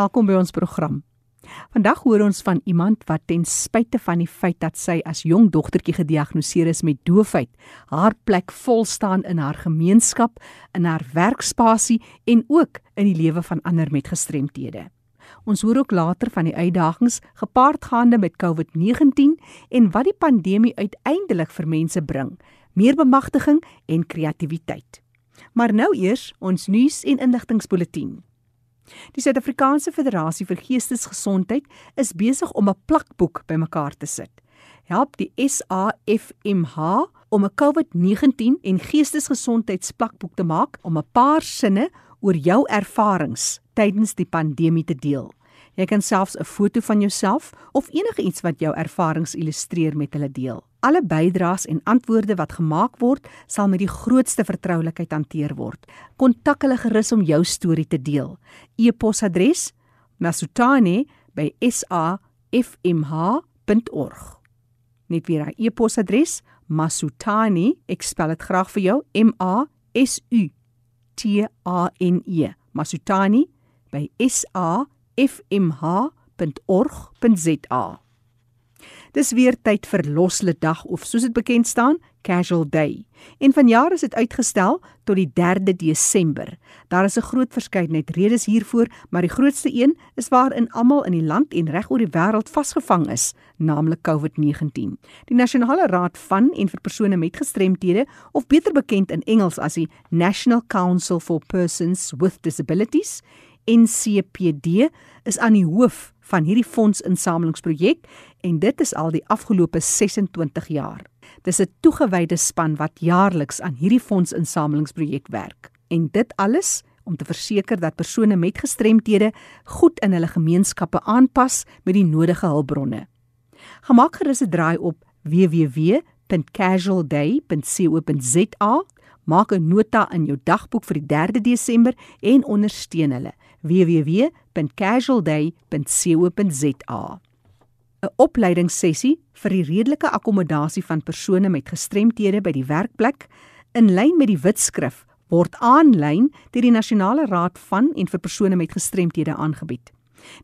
Welkom by ons program. Vandag hoor ons van iemand wat ten spyte van die feit dat sy as jong dogtertjie gediagnoseer is met doofheid, haar plek vol staan in haar gemeenskap, in haar werkspasie en ook in die lewe van ander met gestremthede. Ons hoor ook later van die uitdagings gepaardgaande met COVID-19 en wat die pandemie uiteindelik vir mense bring, meer bemagtiging en kreatiwiteit. Maar nou eers ons nuus en inligtingspulsatie. Die Suid-Afrikaanse Federasie vir Geestesgesondheid is besig om 'n plakboek bymekaar te sit. Help die SAFMH om 'n COVID-19 en geestesgesondheidsplakboek te maak om 'n paar sinne oor jou ervarings tydens die pandemie te deel. Jy kan selfs 'n foto van jouself of enige iets wat jou ervarings illustreer met hulle deel. Alle bydraes en antwoorde wat gemaak word, sal met die grootste vertroulikheid hanteer word. Kontak hulle gerus om jou storie te deel. E-posadres: masutani@safmh.org. Net weer daai e-posadres: masutani, ek spel dit graag vir jou, M A S U T A N E. masutani@safmh.org.za. Dis weer tyd vir loslede dag of soos dit bekend staan, Casual Day. En vanjaar is dit uitgestel tot die 3de Desember. Daar is 'n groot verskeidenheid redes hiervoor, maar die grootste een is waarin almal in die land en reg oor die wêreld vasgevang is, naamlik COVID-19. Die Nasionale Raad van en vir persone met gestremthede, of beter bekend in Engels as die National Council for Persons with Disabilities, NCPD, is aan die hoof van hierdie fondsinsamelingsprojek en dit is al die afgelope 26 jaar. Dis 'n toegewyde span wat jaarliks aan hierdie fondsinsamelingsprojek werk en dit alles om te verseker dat persone met gestremthede goed in hulle gemeenskappe aanpas met die nodige hulpbronne. Gemaak gerus 'n draai op www.casualday.co.za, maak 'n nota in jou dagboek vir die 3de Desember en ondersteun hulle www.casualday.co.za. 'n Opleidingssessie vir die redelike akkommodasie van persone met gestremthede by die werkplek in lyn met die wetskrif word aanlyn deur die Nasionale Raad van en vir persone met gestremthede aangebied.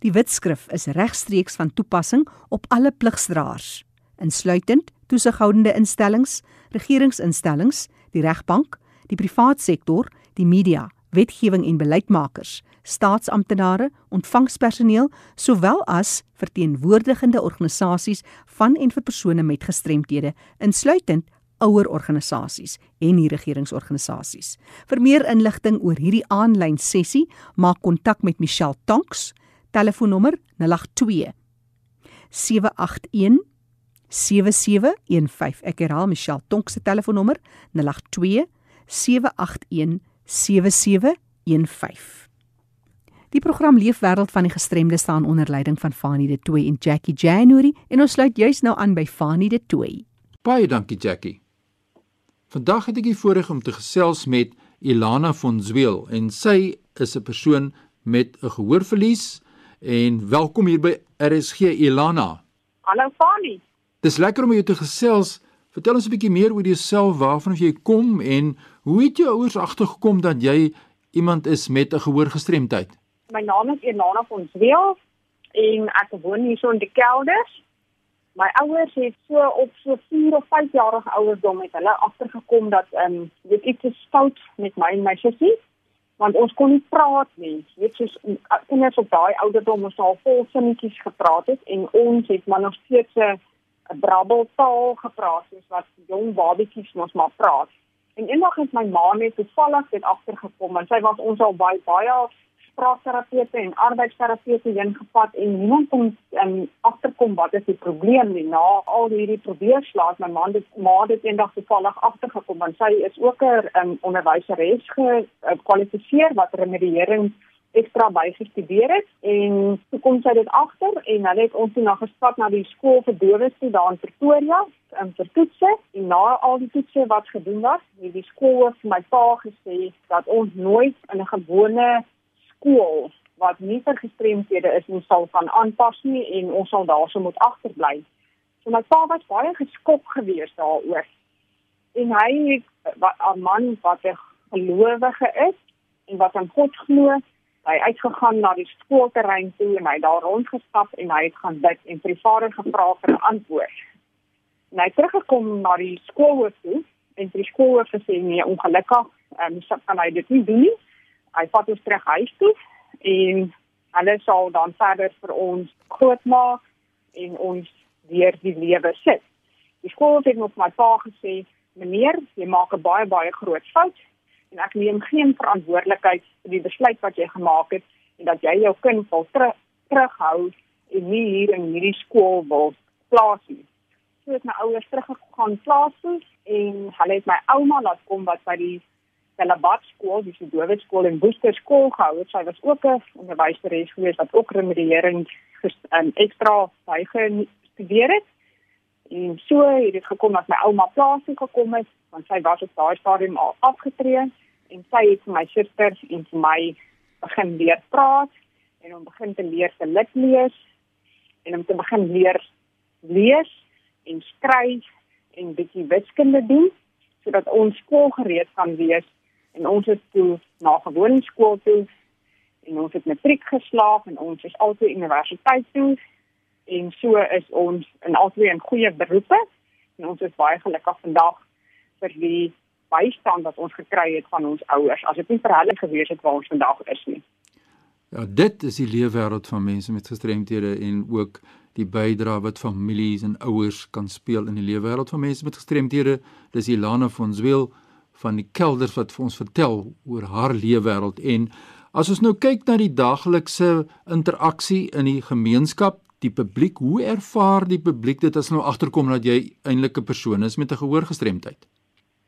Die wetskrif is regstreeks van toepassing op alle pligsdraers, insluitend toesighoudende instellings, regeringsinstellings, die regbank, die privaat sektor, die media, wetgewing en beleidsmakers, staatsamptenare, ontvangspersoneel, sowel as verteenwoordigende organisasies van en vir persone met gestremthede, insluitend ouer organisasies en nie regeringsorganisasies. Vir meer inligting oor hierdie aanlyn sessie, maak kontak met Michelle Tonks, telefoonnommer 082 781 7715. Ek herhaal Michelle Tonks se telefoonnommer 082 781 7715. Die program Leefwêreld van die Gestremde staan onder leiding van Fanie De Tooy en Jackie January en ons sluit juis nou aan by Fanie De Tooy. Baie dankie Jackie. Vandag het ek die voorreg om te gesels met Ilana von Zweel en sy is 'n persoon met 'n gehoorverlies en welkom hier by RSG Ilana. Hallo Fanie. Dis lekker om jou te gesels. Vertel ons 'n bietjie meer oor jouself, waarvan jy kom en hoe het jou ouers agtergekom dat jy iemand is met 'n gehoorgestremdheid? My naam is Elana van Zweel en ek woon hier so in die kelders. My ouers het so op so 4 of 5 jarige ouderdom met hulle agtergekom dat ehm um, dit iets is fout met my en my sussie want ons kon nie praat nie. Weet soos kinders op daai ouderdom ons al vol sinnetjies gepraat het en ons het maar nog steeds 'n brabbeltaal gepraat soos wat jong babatjies mos maar praat. En eendag het my ma net toevallig dit agtergekom en sy was ons al baie baie spraakterapeute en arbeidsterapeute heen gevat en niemand kon um, agterkom wat is die probleem nie. Na al hierdie probeerslae my man dit maar dit eendag toevallig agtergekom want sy is ook 'n um, onderwyseres gekwalifiseer wat remediering ekstra bygestudeer het en toe kom sy dit agter en hulle het ons toe na gestap na die skool vir dowes toe daar in Pretoria en vir toetse en na al die toetse wat gedoen was het die skool vir my pa gesê dat ons nooit in 'n gewone skool wat nie vir gestremdhede is nie sal van aanpas nie en ons sal daarso moet agterbly. So my pa was baie geskok geweest daaroor. En hy 'n man wat 'n gelowige is en wat aan God glo, Hy het uitgegaan na die skoolterrein toe en hy daar rondgestap en hy het gaan bid en vir die vader gevra vir 'n antwoord. En hy het teruggekom na die skoolhoof toe en die skoolhoof gesê nee, ongelukkig, ehm um, kan hy dit nie doen nie. Hy vat ons terug huis toe en hulle sal dan verder vir ons grootmaak en ons weer die lewe sit. Die skool het nog my pa gesê, "Meneer, jy maak 'n baie baie groot fout en ek neem geen verantwoordelikheid vir die besluit wat jy gemaak het en dat jy jou kind wil ter terughou en nie hier in hierdie skool wil plaas nie." So het my ouers teruggegaan plaas toe en hulle het my ouma laat kom wat by die Calabat skool, dis die Dowit skool en Woester skool gehou. Sy was ook 'n onderwyseres gewees wat ook remediering en ekstra by gestudeer het. En so het dit gekom dat my ouma plaas toe gekom het, want sy was op daai stadium al afgetree en sy het vir my susters en vir my begin leer praat en om begin te leer te lit lees en om te begin leer lees en skryf en bietjie wiskunde doen sodat ons skool gereed kan wees en ons het toe na gewone skool toe en ons het matriek geslaag en ons is altyd universiteit toe en so is ons in albei in goeie beroepe en ons is baie gelukkig vandag vir die bystand wat ons gekry het van ons ouers as dit nie vir hulle gewees het waar ons vandag is nie. Ja, dit is die leefwêreld van mense met gestremthede en ook die bydrae wat families en ouers kan speel in die leefwêreld van mense met gestremthede. Dis Ilana van Zweel van die kelders wat vir ons vertel oor haar leefwêreld en as ons nou kyk na die daaglikse interaksie in die gemeenskap die publiek, hoe ervaar die publiek dit as nou agterkom dat jy eintlik 'n persoon is met 'n gehoorgestremdheid?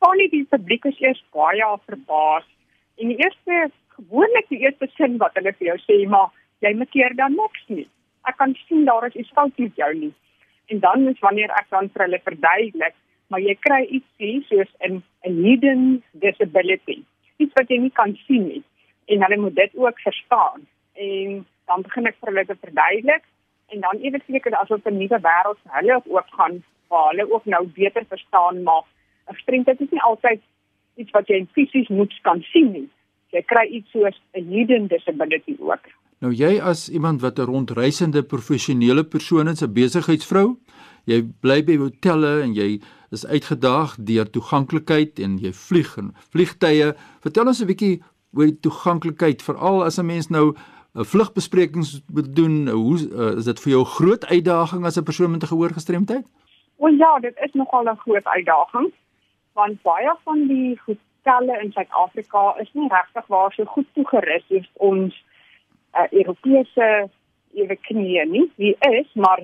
Funny die publiek is eers baie verbaas. En die eerste gewoonlik die eerste sin wat hulle vir jou sê, maar jy maak keer dan niks nie. Ek kan sien daar is iets fout met jou nie. En dan is wanneer ek dan vir hulle verduidelik, maar jy kry iets soos 'n hidden disability. Iets wat jy nie kan sien nie. En hulle moet dit ook verstaan. En dan begin ek vir hulle te verduidelik en dan ewe seker asof 'n nuwe wêreld vir hulle ook gaan waar hulle ook nou beter verstaan maar 'n gestremdheid is nie altyd iets wat jy fisies moet kan sien nie. Jy kry iets soos 'n hidden disability ook. Nou jy as iemand wat 'n rondreisende professionele persoon is, 'n besigheidsvrou, jy bly by hotelle en jy is uitgedaag deur toeganklikheid en jy vlieg en vliegtye. Vertel ons 'n bietjie oor die toeganklikheid veral as 'n mens nou 'n vlugbesprekings doen, hoe is dit vir jou groot uitdaging as 'n persoon met 'n gehoorgestremdheid? O ja, dit is nogal 'n groot uitdaging want baie van die hotelle in Suid-Afrika is nie regtig waar so goed toegerus is ons uh, Europese ewe knieë nie. Wie is, maar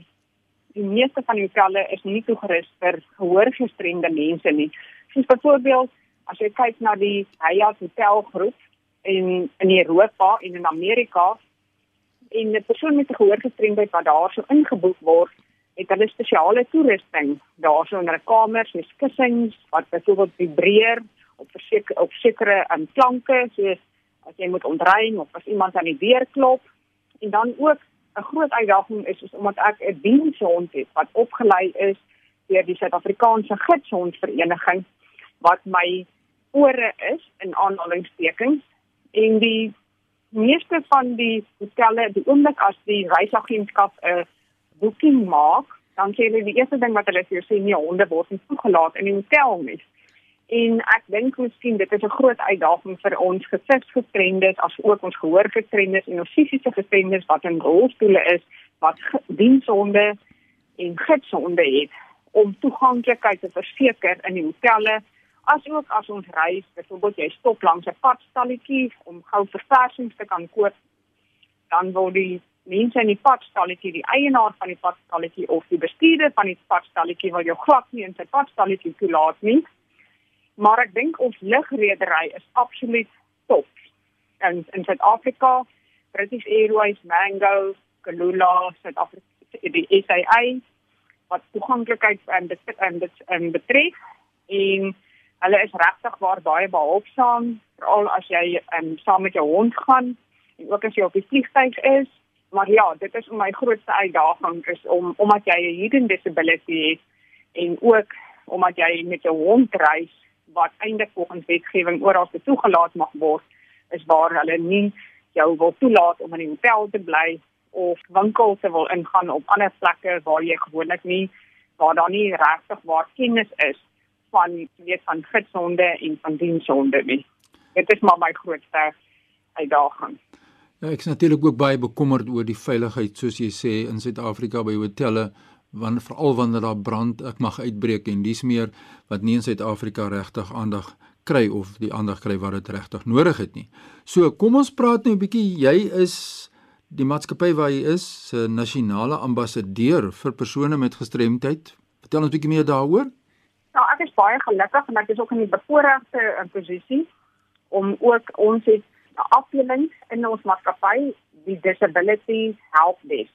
die meeste van die hotelle is nie toegerus vir gehoorgestremde mense nie. Soos byvoorbeeld as jy kyk na die Hyatt hotelgroep in in Europa en in Amerika en 'n persoon met 'n gehoorgestremdheid wat daar so ingeboek word, het hulle spesiale toerusting daarso in hulle kamers, met kussings wat byvoorbeeld vibreer op verseker op sekere um, klanke soos as jy moet ontrein of as iemand aan die deur klop en dan ook 'n groot uitdaging is is omdat ek 'n dienshond het wat opgelei is deur die Suid-Afrikaanse Gidsondvereniging wat my ore is in aanhalingstekens en die meeste van die hotelle die oomblik as die reisagentskap 'n boeking maak, dan sê hulle die eerste ding wat hulle vir jou sê nie honde word nie toegelaat in die hotel nie. En ek dink miskien dit is 'n groot uitdaging vir ons gesigsgestremdes as ook ons gehoorgestremdes en ons fisiese gestremdes wat in rolstoele is wat dienshonde en gidshonde het om toeganklikheid te verseker in die hotelle asook as ons reis, byvoorbeeld jy stop langs 'n padstalletjie om gou verversings te kan koop, dan word die mense in die padstalletjie, die eienaar van die padstalletjie of die bestuurder van die padstalletjie wil jou glad nie in sy padstalletjie toelaat nie. Maar ek dink ons lugredery is absoluut top. En in Suid-Afrika, British Airways, Mango, Kulula, Suid-Afrika, die SAA wat toeganklikheid en dit en dit en betref en Hulle is regtig waar baie behulpsaam, veral as jy um, saam met jou hond gaan en ook as jy op die vliegtuig is. Maar ja, dit is my grootste uitdaging is om omdat jy 'n hidden disability het en ook omdat jy met jou hond reis wat eintlik volgens wetgewing oral toegelaat mag word, is waar hulle nie jou wil toelaat om in die hotel te bly of winkels te wil ingaan op ander plekke waar jy gewoonlik nie waar daar nie regtig waar kennis is van weet van gitsonde en van diensonde nie. Dit is maar my grootste uitdaging. Ja, ek is natuurlik ook baie bekommerd oor die veiligheid soos jy sê in Suid-Afrika by hotelle wanneer veral wanneer daar brand ek mag uitbreek en dis meer wat nie in Suid-Afrika regtig aandag kry of die aandag kry wat dit regtig nodig het nie. So kom ons praat nou 'n bietjie jy is die maatskappy waar jy is se nasionale ambassadeur vir persone met gestremdheid. Vertel ons 'n bietjie meer daaroor. Nou ek is baie gelukkig en ek is ook in die bevoordeelde uh, posisie om ook ons het 'n afdeling in ons maatskappy die disability help desk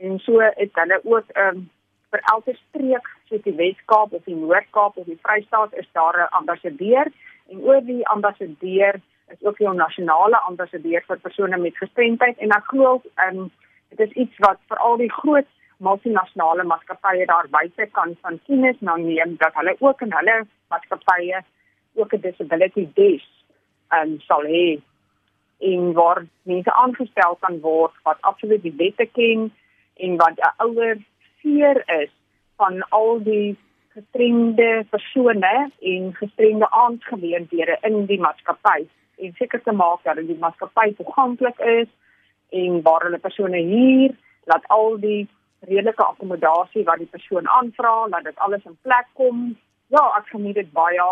en so het hulle ook ehm um, vir elke streek soos die Wes-Kaap of die Noord-Kaap of die Vrystaat is daar 'n ambassadeur. En oor die ambassadeur is ook 'n nasionale ambassadeur vir persone met gestremdheid. En ek glo ehm um, dit is iets wat vir al die groot multinasjonale maatskappye daar buite kan van kennis nou neem dat hulle ook in hulle maatskappye ook 'n disability desk ehm um, sal hê. En waar mense aangestel kan word wat absoluut die wette ken en wat 'n ouer seer is van al die gestremde persone en gestremde aangeleenthede in die maatskappy en seker te maak dat die maatskappy toeganklik is en waar hulle persone hier laat al die redelike akkommodasie wat die persoon aanvra, laat dit alles in plek kom. Ja, ek geniet dit baie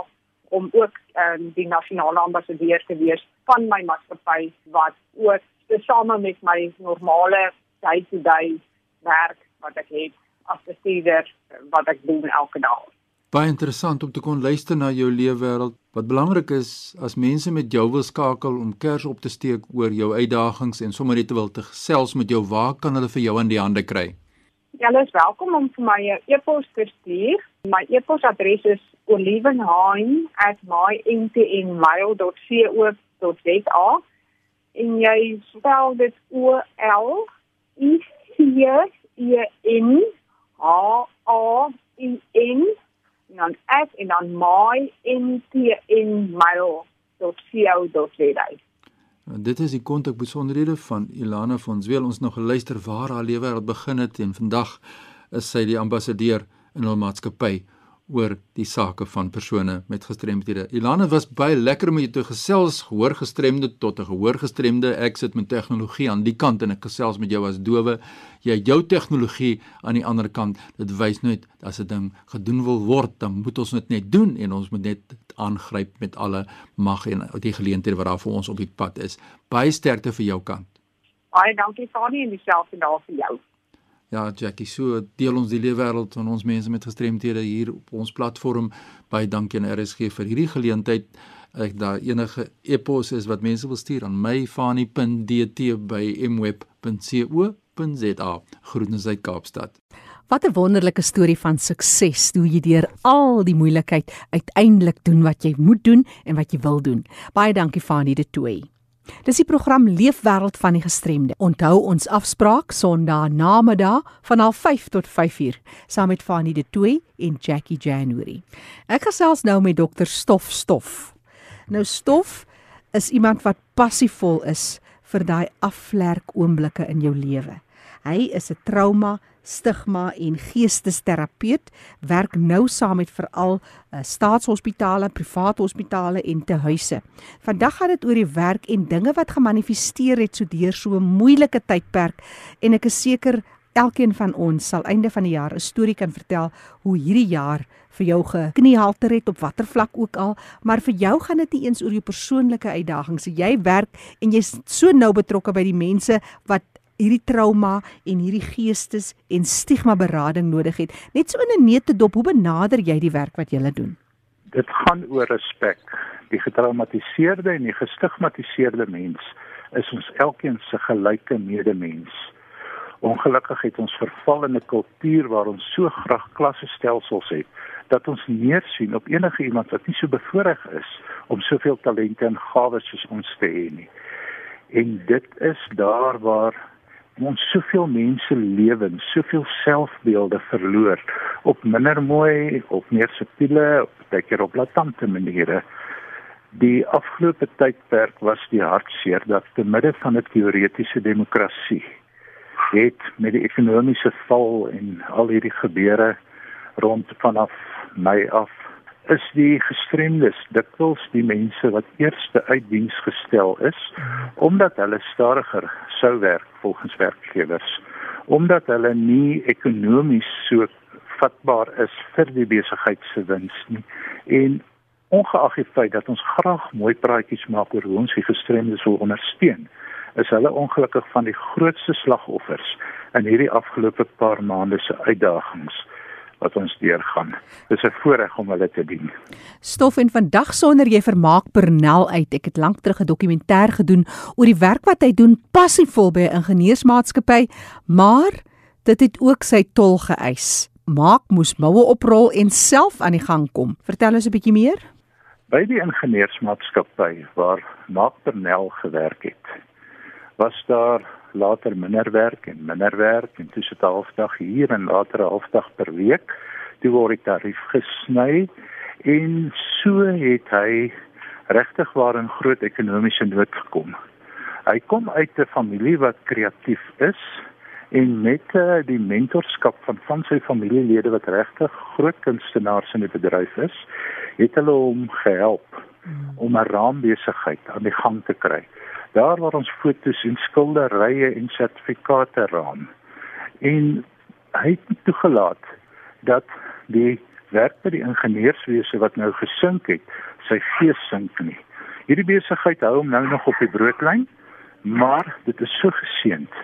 om ook um, die nasionale ambassadeur te wees van my maatskappy wat ook tesame met my normale day-to-day -day werk wat ek het as bestuurder wat ek doen elke dag. Baie interessant om te kon luister na jou leefwêreld. Wat belangrik is as mense met jou wil skakel om kers op te steek oor jou uitdagings en sommer net wil te gesels met jou, waar kan hulle vir jou in die hande kry? Julle is welkom om vir my 'n e-pos te stuur. My e-posadres is olivenhain@mymtnmail.co.za en jy spel dit O L I C E N H A I N en dan at en dan my n t n mail.co.za. Dit is die kontak besonderhede van Ilana van Zweel ons nog geluister waar haar lewe het begin het en vandag is sy die ambassadeur in hul maatskappy oor die sake van persone met gestremdhede. Ilana was baie lekker om jou te gesels, gehoor gestremde tot 'n gehoor gestremde. Ek sit met tegnologie aan die kant en ek gesels met jou as dowe. Jy jou tegnologie aan die ander kant. Dit wys net as 'n ding gedoen wil word, dan moet ons dit net doen en ons moet net aangryp met alle mag en die geleenthede wat daar vir ons op die pad is. Baie sterkte vir jou kant. Baie dankie Fani en dieselfde daar vir jou. Ja, Jackie, so deel ons die leefwêreld van ons mense met gestremthede hier op ons platform. Baie dankie aan RSG vir hierdie geleentheid. Ek daar enige e-pos is wat mense wil stuur aan myfani.dt@mweb.co.za. Groetens uit Kaapstad. Wat 'n wonderlike storie van sukses hoe jy deur al die moeilikheid uiteindelik doen wat jy moet doen en wat jy wil doen. Baie dankie Fani de Tooi. Dis die program Leefwêreld van die gestremde. Onthou ons afspraak Sondag namiddag van 05:30 tot 5:00 saam met Fanie De Tooy en Jackie January. Ek gesels nou met dokter Stof Stof. Nou Stof is iemand wat passievol is vir daai aflerk oomblikke in jou lewe. Hy is 'n trauma stigma en geestesterapeut werk nou saam met veral uh, staatshospitale, private hospitale en tehuise. Vandag gaan dit oor die werk en dinge wat gemanifesteer het so deur so 'n moeilike tydperk en ek is seker elkeen van ons sal einde van die jaar 'n storie kan vertel hoe hierdie jaar vir jou gekniehalter het op watter vlak ook al, maar vir jou gaan dit nie eens oor jou persoonlike uitdagings. Jy werk en jy's so nou betrokke by die mense wat hierdie trauma en hierdie geestes en stigma berading nodig het. Net so in 'n neete dop, hoe benader jy die werk wat jy doen? Dit gaan oor respek. Die getraumatiseerde en die gestigmatiseerde mens is ons elkeen se gelyke medemens. Ongelukkig het ons verval in 'n kultuur waar ons so graag klassestelsels het dat ons neer sien op enige iemand wat nie so bevoorreg is om soveel talente en gawes soos ons te hê nie. En dit is daar waar ons soveel mense lewens, soveel selfbeelde verloor op minder mooi, op meer subtiele, baie op latente maniere. Die afgelope tydperk was die hartseer dat te midde van 'n teoretiese demokrasie het met die ekonomiese val en al hierdie gebeure rond vanaf Mei af is die gestremdes dikwels die mense wat eerste uit diens gestel is omdat hulle stadiger sou werk volgens werkgewers. Omdat hulle nie ekonomies so vatbaar is vir die besigheid se wins nie. En ongeag die feit dat ons graag mooi praatjies maak oor hoe ons die gestremdes wil ondersteun is hulle ongelukkig van die grootste slagoffers in hierdie afgelope paar maande se uitdagings wat ons deurgaan. Dis 'n voorreg om hulle te dien. Stof en vandag sonder jy vermaak Bernel uit. Ek het lank terug 'n dokumentêr gedoen oor die werk wat hy doen passievol by 'n ingenieursmaatskappy, maar dit het ook sy tol geëis. Maak moes moue oprol en self aan die gang kom. Vertel ons 'n bietjie meer. By die ingenieursmaatskappy waar Maak Bernel gewerk het, was daar later minder werk en minder werk en toe sit 'n halfdag hier en later 'n halfdag per week. Toe word die tarief gesny en so het hy regtig waar in groot ekonomiese nood gekom. Hy kom uit 'n familie wat kreatief is en met uh, die mentorskap van van sy familielede wat regtig groot kunstenaars in die bedryf is, het hulle hom gehelp hmm. om 'n raambesigheid aan die gang te kry daar waar ons fotos en skilderye en sertifikate raam. En hy het toegelaat dat die werk by die ingenieurswese wat nou gesink het, sy gees sink nie. Hierdie besigheid hou hom nou nog op die broodlyn, maar dit is so geseënd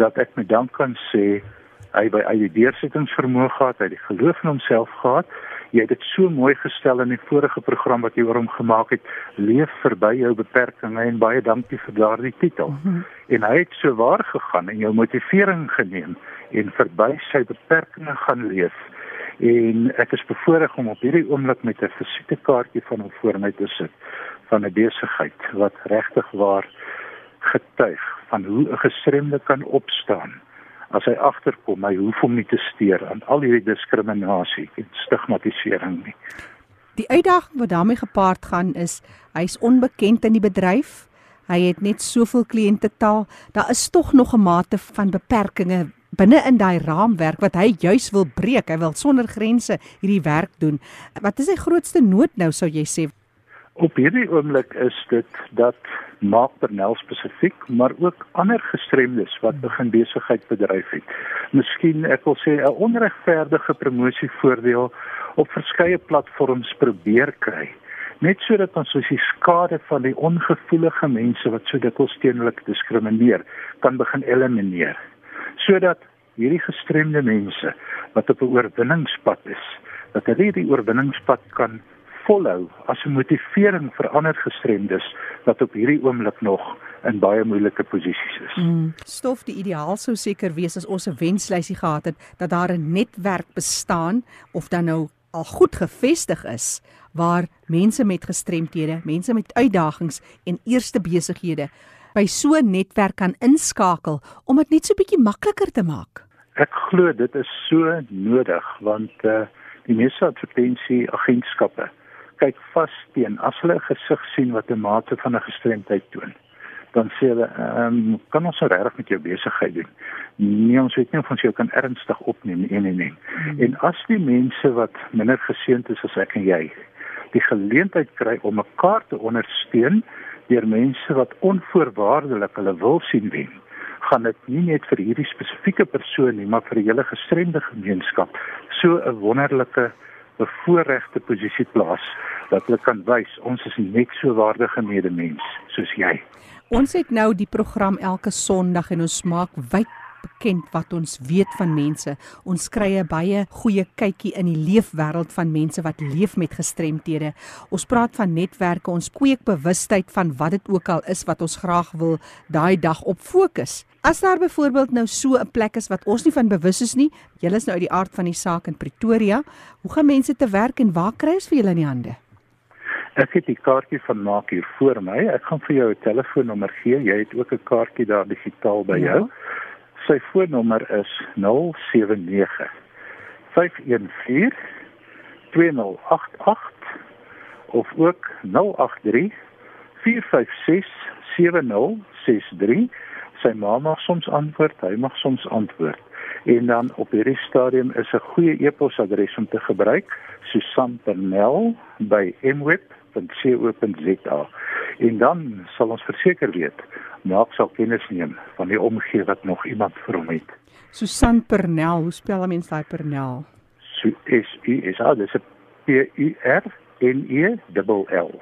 dat ek met dank kan sê hy by uit die deursettingsvermoë gehad, hy het die geloof in homself gehad jy het dit so mooi gestel in die vorige program wat jy oor hom gemaak het, leef verby jou beperkings en baie dankie vir daardie titel. Mm -hmm. En hy het so waar gegaan en jou motivering geneem en verby sy beperkings gaan leef. En ek is bevoorreg om op hierdie oomblik met 'n visitekaartjie van hom voor my te sit van 'n besigheid wat regtig waar getuig van hoe 'n gestremde kan opstaan as hy agterkom hy hoef hom nie te steur aan al hierdie diskriminasie en stigmatisering nie. Die uitdaging wat daarmee gepaard gaan is hy's onbekend in die bedryf. Hy het net soveel kliënte taal. Daar is tog nog 'n mate van beperkings binne in daai raamwerk wat hy juis wil breek. Hy wil sonder grense hierdie werk doen. Wat is sy grootste nood nou sou jy sê? Op hierdie oomblik is dit dat maak Bernel spesifiek, maar ook ander gestremdes wat begin besigheid bedryf het. Miskien ek wil sê 'n onregverdige promosievoordeel op verskeie platforms probeer kry. Net sodat ons soos die skade van die ongevoelige mense wat so dikwels teenoor diskrimineer kan begin elimineer. Sodat hierdie gestremde mense wat op 'n oorwinningspad is, dat hulle hierdie oorwinningspad kan volhou as 'n motivering vir ander gestremdes wat op hierdie oomblik nog in baie moeilike posisies is. Mm, stof die ideaal sou seker wees as ons 'n wenslysie gehad het dat daar 'n netwerk bestaan of dan nou al goed gevestig is waar mense met gestremthede, mense met uitdagings en eerste besighede by so 'n netwerk kan inskakel om dit net so bietjie makliker te maak. Ek glo dit is so nodig want uh, die meeste advertensie agentskappe kyk vas teen as hulle 'n gesig sien wat 'n mate van 'n gestremdheid toon dan sê hulle ehm um, kan ons regtig met jou besigheid doen nee ons weet nie of ons jou kan ernstig opneem nie nee nee hmm. en as die mense wat minder geseënd is as ek en jy die geleentheid kry om mekaar te ondersteun deur mense wat onvoorwaardelik hulle wil sien wen gaan dit nie net vir hierdie spesifieke persoon nie maar vir die hele gestremde gemeenskap so 'n wonderlike bevoorregte posisie plaas dat hulle kan wys ons is net so waardige medemens soos jy. Ons het nou die program elke Sondag en ons maak wyd bekend wat ons weet van mense. Ons kry 'n baie goeie kykie in die leefwêreld van mense wat leef met gestremthede. Ons praat van netwerke, ons kweek bewustheid van wat dit ook al is wat ons graag wil daai dag op fokus. As daar byvoorbeeld nou so 'n plek is wat ons nie van bewus is nie, julle is nou uit die aard van die saak in Pretoria, hoe gaan mense te werk en waar kry ons vir julle in die hande? Ek het die kaartjie van maak hier voor my. Ek gaan vir jou 'n telefoonnommer gee. Jy het ook 'n kaartjie daar digitaal by ja. Sy foonnommer is 079 514 2088 of ook 083 456 7063. Sy ma mag soms antwoord, hy mag soms antwoord. En dan op hierdie stadium is 'n goeie e-posadres om te gebruik, susan.pernell@mweb.co.za. En dan sal ons verseker weet, maak sal kennis neem van die omgee wat nog iemand vir hom het. Susan Pernell, hoe spel 'n mens daai Pernell? So S U S A, dis 'n P U R N E L L.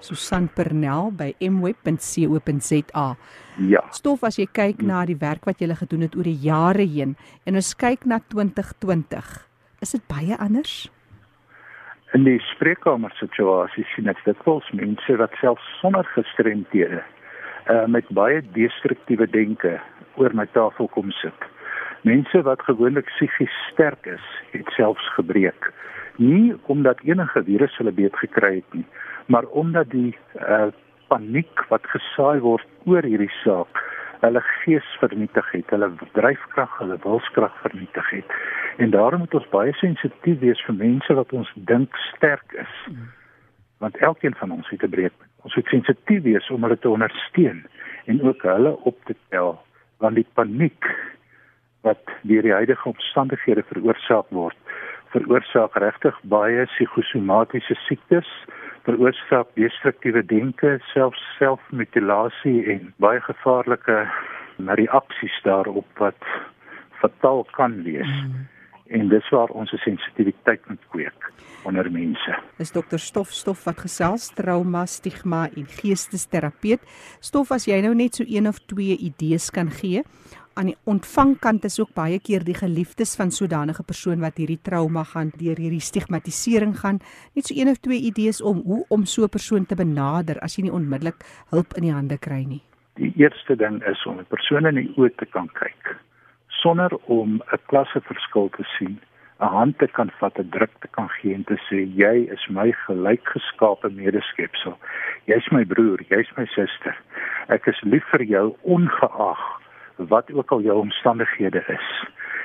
Susan Pernell by mweb.co.za. Ja. Stof as jy kyk na die werk wat jy gedoen het oor die jare heen en ons kyk na 2020, is dit baie anders? In die spreekkamer situasie sien ek dit vols mense wat selfs sonder gestremdhede uh met baie destruktiewe denke oor my tafel kom sit. Mense wat gewoonlik psigies sterk is, het selfs gebreek. Nie omdat enige virus hulle beet gekry het nie, maar omdat die uh, paniek wat gesaai word oor hierdie saak hulle gees vernietig het, hulle dryfkrag, hulle wilskrag vernietig het. En daarom moet ons baie sensitief wees vir mense wat ons dink sterk is. Want elkeen van ons het 'n breekpunt. Ons moet sensitief wees om hulle te ondersteun en ook hulle op te tel want die paniek wat deur die huidige omstandighede veroorsaak word, veroorsaak regtig baie psigosomatiese siektes veroorsaak destruktiewe denke, selfs selfmutilasie en baie gevaarlike reaksies daarop wat fataal kan wees. Mm. En dis waar ons sensitiwiteit moet kweek onder mense. Dis dokter Stof Stof wat gesels trauma, stigma en geestesterapeut. Stof as jy nou net so een of twee idees kan gee aan die ontvangkant is ook baie keer die geliefdes van sodanige persoon wat hierdie trauma gaan deur hierdie stigmatisering gaan net so een of twee idees om hoe om so 'n persoon te benader as jy nie onmiddellik hulp in die hande kry nie. Die eerste ding is om 'n persoon in die oë te kan kyk sonder om 'n klasseverskil te sien, 'n hand te kan vat, 'n druk te kan gee en te sê jy is my gelykgeskape medeskepsel. Jy's my broer, jy's my suster. Ek is lief vir jou ongeag wat ook al jou omstandighede is.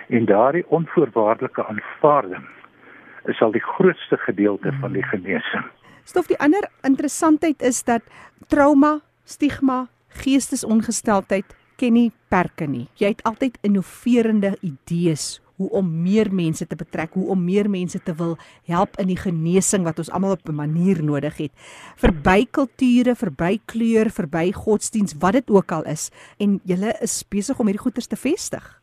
En daardie onvoorwaardelike aanvaarding is al die grootste gedeelte van die genesing. Stof die ander interessantheid is dat trauma, stigma, geestesongesteldheid ken nie perke nie. Jy het altyd innoverende idees hoe om meer mense te betrek, hoe om meer mense te wil help in die genesing wat ons almal op 'n manier nodig het. Verby kulture, verby kleur, verby godsdiens, wat dit ook al is en julle is besig om hierdie goeders te vestig.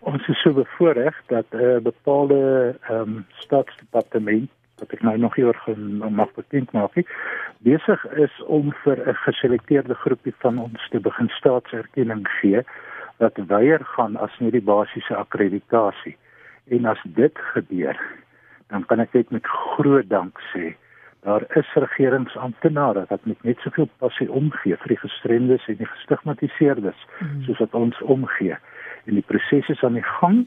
Ons is so bevoorreg dat 'n uh, bepaalde ehm um, staatsdepartement wat ek nou nog hier mag bekend maak, besig is om vir 'n geselekteerde groepie van ons te begin staatserkenning gee wat weier gaan as net die basiese akkreditasie. En as dit gebeur, dan kan ek net met groot dank sê daar is regeringsamptenare wat met net soveel passie omgee vir die gestremdes en die gestigmatiseerdes mm. soos wat ons omgee. En die proses is aan die gang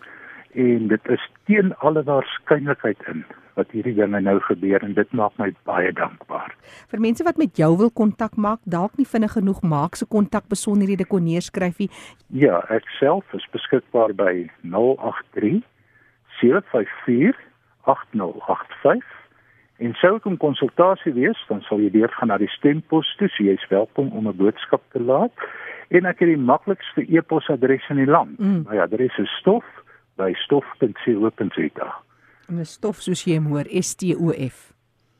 en dit is teen alle waarskynlikheid in wat hierdie dinge nou gebeur en dit maak my baie dankbaar. Vir mense wat met jou wil kontak maak, dalk nie vinnig genoeg maak se kontak besonderhede kon neerskryf nie. Ja, ek self is beskikbaar by 083 754 8085 En sou ek 'n konsultasie wees, dan sal jy deur gaan na die stempos toe, so jy's welkom om 'n boodskap te laat. En ek het die maklikste e-posadres in die land. Mm. My adres is stof by stof.co.za. En 'n stof soos jy hoor, S T O F.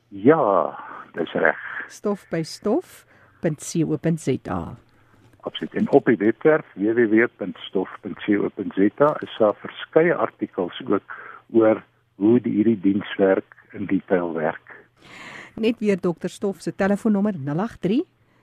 Ja, dis reg. Stof by stof.co.za. Absoluut. En op die webwerf www.stof.co.za is daar verskeie artikels ook oor hoe die hierdie diens werk in detail werk. Net weer dokter Stof se telefoonnommer 083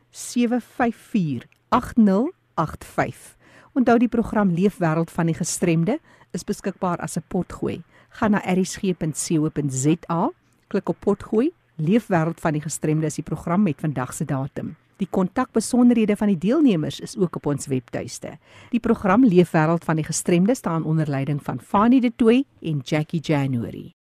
754 8085. Onthou die program Leefwêreld van die Gestremde is beskikbaar as 'n potgooi. Gaan na erisg.co.za, klik op potgooi. Leefwêreld van die Gestremde is die program met vandag se datum. Die kontakbesonderhede van die deelnemers is ook op ons webtuiste. Die program Leefwêreld van die Gestremde staan onder leiding van Fanie De Tooy en Jackie January.